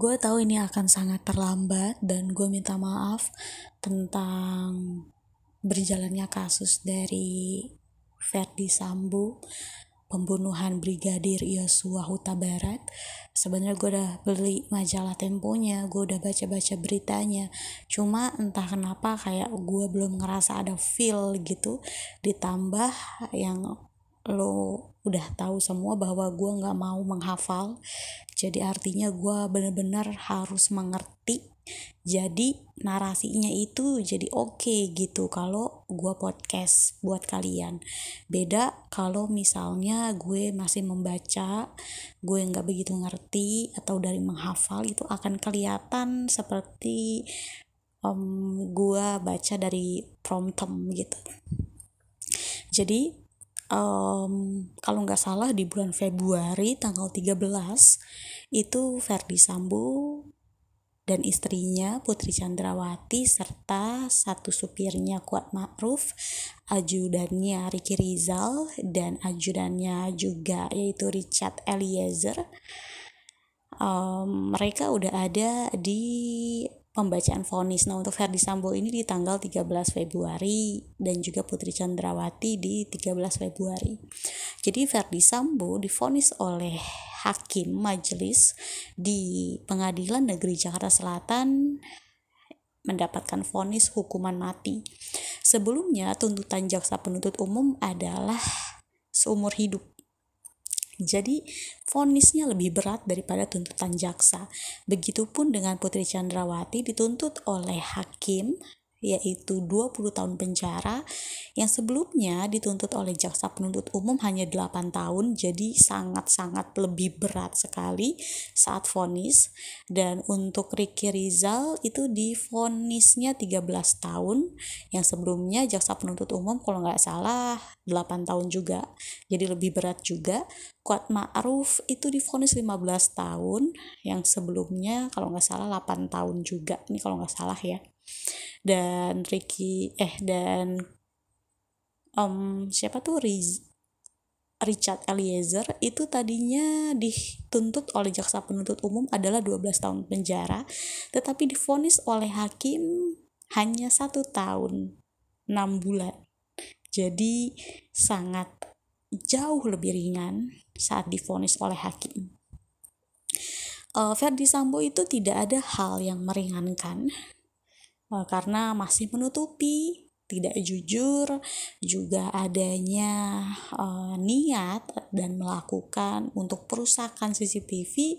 gue tahu ini akan sangat terlambat dan gue minta maaf tentang berjalannya kasus dari Verdi Sambo pembunuhan Brigadir Yosua Huta Barat. Sebenarnya gue udah beli majalah Temponya gue udah baca-baca beritanya. Cuma entah kenapa kayak gue belum ngerasa ada feel gitu. Ditambah yang lo udah tahu semua bahwa gue nggak mau menghafal. Jadi artinya gue bener-bener harus mengerti. Jadi narasinya itu jadi oke okay gitu kalau gue podcast buat kalian. Beda kalau misalnya gue masih membaca gue nggak begitu ngerti atau dari menghafal itu akan kelihatan seperti um, gue baca dari promptem gitu. Jadi um, kalau nggak salah di bulan Februari tanggal 13 itu Verdi Sambo dan istrinya Putri Chandrawati serta satu supirnya Kuat Ma'ruf, ajudannya Ricky Rizal dan ajudannya juga yaitu Richard Eliezer. Um, mereka udah ada di pembacaan vonis. Nah, untuk Verdi Sambo ini di tanggal 13 Februari dan juga Putri Chandrawati di 13 Februari. Jadi Verdi Sambo difonis oleh hakim majelis di Pengadilan Negeri Jakarta Selatan mendapatkan vonis hukuman mati. Sebelumnya tuntutan jaksa penuntut umum adalah seumur hidup. Jadi vonisnya lebih berat daripada tuntutan jaksa. Begitupun dengan Putri Chandrawati dituntut oleh hakim yaitu 20 tahun penjara yang sebelumnya dituntut oleh jaksa penuntut umum hanya 8 tahun jadi sangat-sangat lebih berat sekali saat vonis. Dan untuk Ricky Rizal itu difonisnya 13 tahun yang sebelumnya jaksa penuntut umum kalau nggak salah 8 tahun juga jadi lebih berat juga. Kuat Ma'ruf itu difonis 15 tahun yang sebelumnya kalau nggak salah 8 tahun juga ini kalau nggak salah ya dan Ricky eh dan um, siapa tuh? Riz Richard Eliezer itu tadinya dituntut oleh jaksa penuntut umum adalah 12 tahun penjara tetapi difonis oleh hakim hanya satu tahun 6 bulan. Jadi sangat jauh lebih ringan saat difonis oleh hakim. Uh, Verdi Sambo itu tidak ada hal yang meringankan karena masih menutupi tidak jujur juga adanya uh, niat dan melakukan untuk perusakan CCTV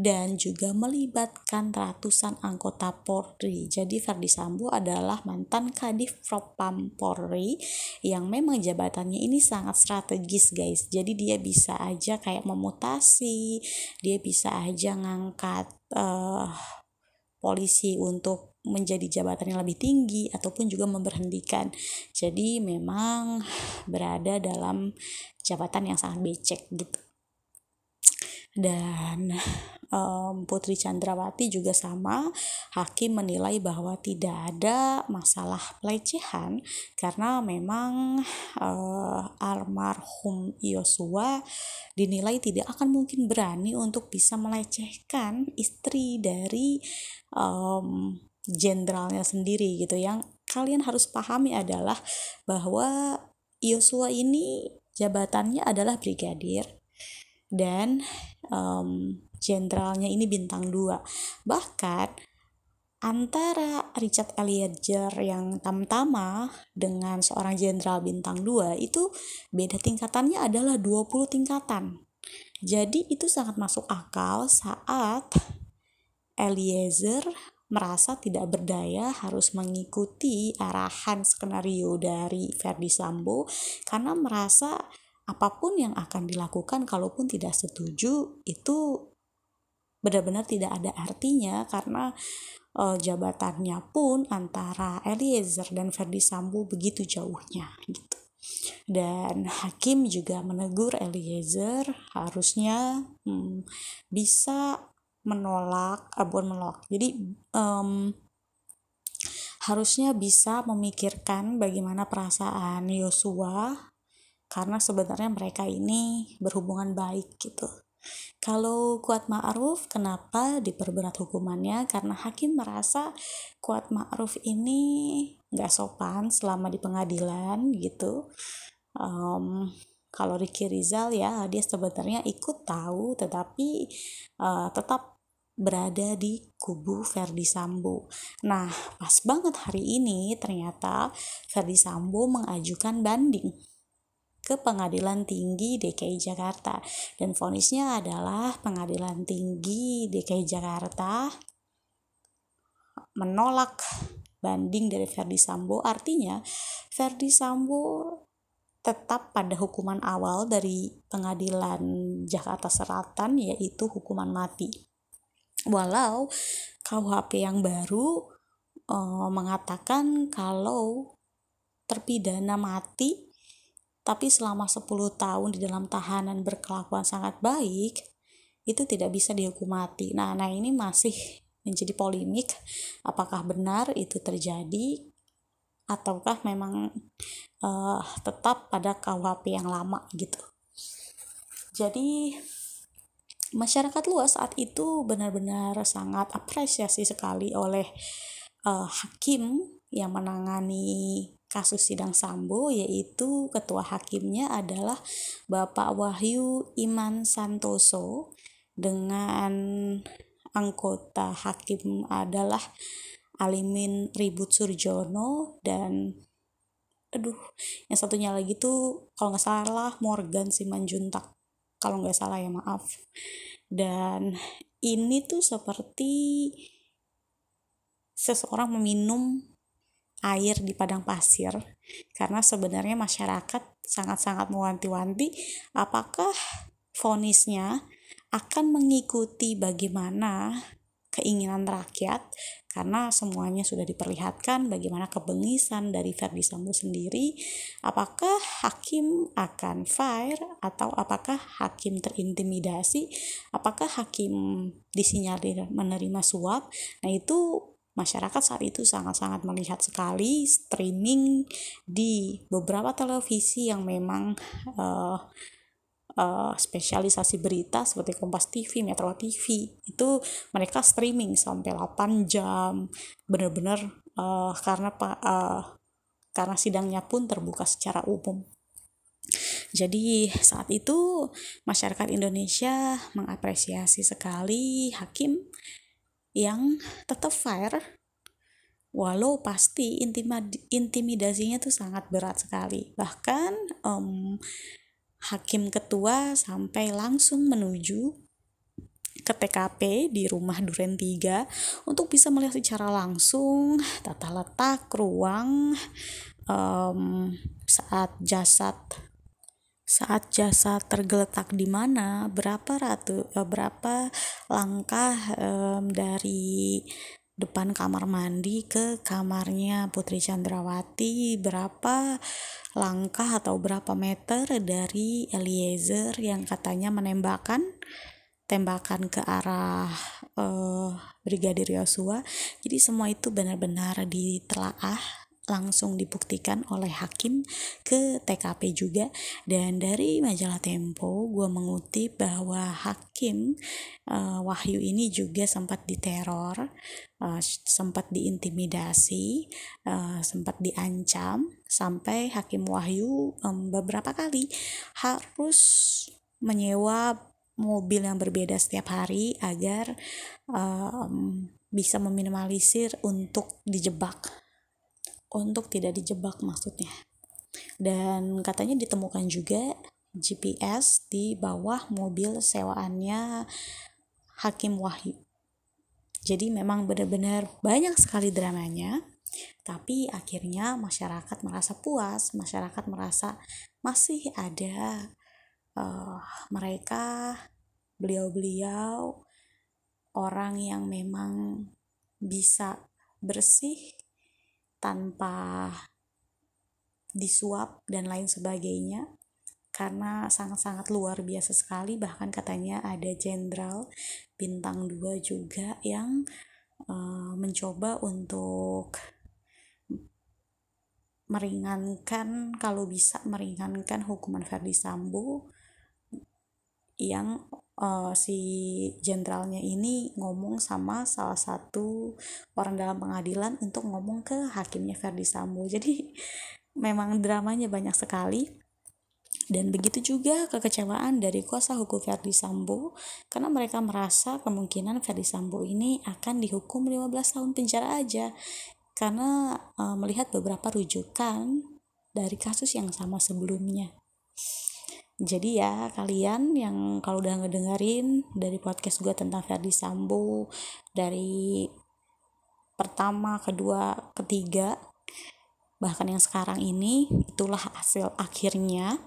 dan juga melibatkan ratusan anggota Polri. Jadi Verdi Sambo adalah mantan Kadif Propam Polri yang memang jabatannya ini sangat strategis guys. Jadi dia bisa aja kayak memutasi, dia bisa aja ngangkat uh, polisi untuk menjadi jabatan yang lebih tinggi ataupun juga memberhentikan. Jadi memang berada dalam jabatan yang sangat becek gitu. Dan um, Putri Chandrawati juga sama, hakim menilai bahwa tidak ada masalah pelecehan karena memang uh, almarhum Yosua dinilai tidak akan mungkin berani untuk bisa melecehkan istri dari um, jenderalnya sendiri gitu. Yang kalian harus pahami adalah bahwa Yosua ini jabatannya adalah brigadir dan jenderalnya ini bintang 2 bahkan antara Richard Eliezer yang tamtama dengan seorang jenderal bintang 2 itu beda tingkatannya adalah 20 tingkatan. Jadi itu sangat masuk akal saat Eliezer merasa tidak berdaya harus mengikuti arahan skenario dari Verdi Sambo karena merasa apa pun yang akan dilakukan kalaupun tidak setuju itu benar-benar tidak ada artinya karena uh, jabatannya pun antara Eliezer dan Verdi Sambo begitu jauhnya gitu. Dan hakim juga menegur Eliezer harusnya hmm, bisa menolak uh, bukan menolak jadi um, harusnya bisa memikirkan bagaimana perasaan Yosua karena sebenarnya mereka ini berhubungan baik gitu Kalau Kuat Ma'ruf kenapa diperberat hukumannya? Karena hakim merasa Kuat Ma'ruf ini nggak sopan selama di pengadilan gitu. Um, kalau Ricky Rizal ya dia sebenarnya ikut tahu tetapi uh, tetap berada di kubu Verdi Sambo. Nah, pas banget hari ini ternyata Verdi Sambo mengajukan banding ke Pengadilan Tinggi DKI Jakarta dan vonisnya adalah Pengadilan Tinggi DKI Jakarta menolak banding dari Verdi Sambo artinya Verdi Sambo tetap pada hukuman awal dari Pengadilan Jakarta Selatan yaitu hukuman mati walau KUHP yang baru uh, mengatakan kalau terpidana mati tapi selama 10 tahun di dalam tahanan berkelakuan sangat baik itu tidak bisa dihukum mati. Nah, nah ini masih menjadi polemik apakah benar itu terjadi ataukah memang uh, tetap pada KUHP yang lama gitu. Jadi masyarakat luas saat itu benar-benar sangat apresiasi sekali oleh uh, hakim yang menangani kasus sidang Sambo yaitu ketua hakimnya adalah Bapak Wahyu Iman Santoso dengan anggota hakim adalah Alimin Ribut Surjono dan aduh yang satunya lagi tuh kalau nggak salah Morgan Simanjuntak kalau nggak salah ya maaf. Dan ini tuh seperti seseorang meminum air di padang pasir karena sebenarnya masyarakat sangat-sangat mewanti-wanti apakah vonisnya akan mengikuti bagaimana keinginan rakyat karena semuanya sudah diperlihatkan bagaimana kebengisan dari Verdi Sambo sendiri apakah hakim akan fire atau apakah hakim terintimidasi apakah hakim disinyalir menerima suap. Nah itu masyarakat saat itu sangat-sangat melihat sekali streaming di beberapa televisi yang memang uh, uh, spesialisasi berita seperti Kompas TV, Metro TV itu mereka streaming sampai 8 jam benar-benar uh, karena uh, karena sidangnya pun terbuka secara umum. Jadi saat itu masyarakat Indonesia mengapresiasi sekali hakim yang tetap fair walau pasti intimidasinya tuh sangat berat sekali bahkan um, hakim ketua sampai langsung menuju ke TKP di rumah Duren 3 untuk bisa melihat secara langsung tata letak ruang um, saat jasad saat jasad tergeletak di mana berapa ratu uh, berapa langkah um, dari depan kamar mandi ke kamarnya Putri Chandrawati berapa langkah atau berapa meter dari Eliezer yang katanya menembakkan tembakan ke arah uh, Brigadir Yosua. Jadi semua itu benar-benar ditelaah langsung dibuktikan oleh hakim ke TKP juga. Dan dari majalah Tempo gue mengutip bahwa hakim uh, Wahyu ini juga sempat diteror uh, sempat diintimidasi uh, sempat diancam sampai hakim Wahyu um, beberapa kali harus menyewa mobil yang berbeda setiap hari agar um, bisa meminimalisir untuk dijebak untuk tidak dijebak maksudnya. Dan katanya ditemukan juga GPS di bawah mobil sewaannya Hakim Wahyu. Jadi memang benar-benar banyak sekali dramanya, tapi akhirnya masyarakat merasa puas, masyarakat merasa masih ada uh, mereka beliau-beliau orang yang memang bisa bersih tanpa disuap dan lain sebagainya karena sangat-sangat luar biasa sekali. Bahkan katanya ada jenderal bintang 2 juga yang uh, mencoba untuk meringankan kalau bisa meringankan hukuman Verdi Sambo yang uh, si jenderalnya ini ngomong sama salah satu orang dalam pengadilan untuk ngomong ke hakimnya Verdi Sambo. Jadi memang dramanya banyak sekali. Dan begitu juga kekecewaan dari kuasa hukum Verdi Sambo karena mereka merasa kemungkinan Verdi Sambo ini akan dihukum 15 tahun penjara aja. Karena uh, melihat beberapa rujukan dari kasus yang sama sebelumnya jadi ya kalian yang kalau udah ngedengerin dari podcast gue tentang Verdi Sambo dari pertama, kedua, ketiga bahkan yang sekarang ini itulah hasil akhirnya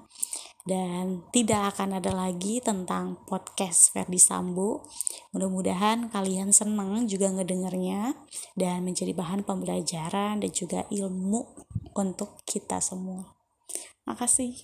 dan tidak akan ada lagi tentang podcast Verdi Sambo. Mudah-mudahan kalian senang juga ngedengarnya dan menjadi bahan pembelajaran dan juga ilmu untuk kita semua. Makasih.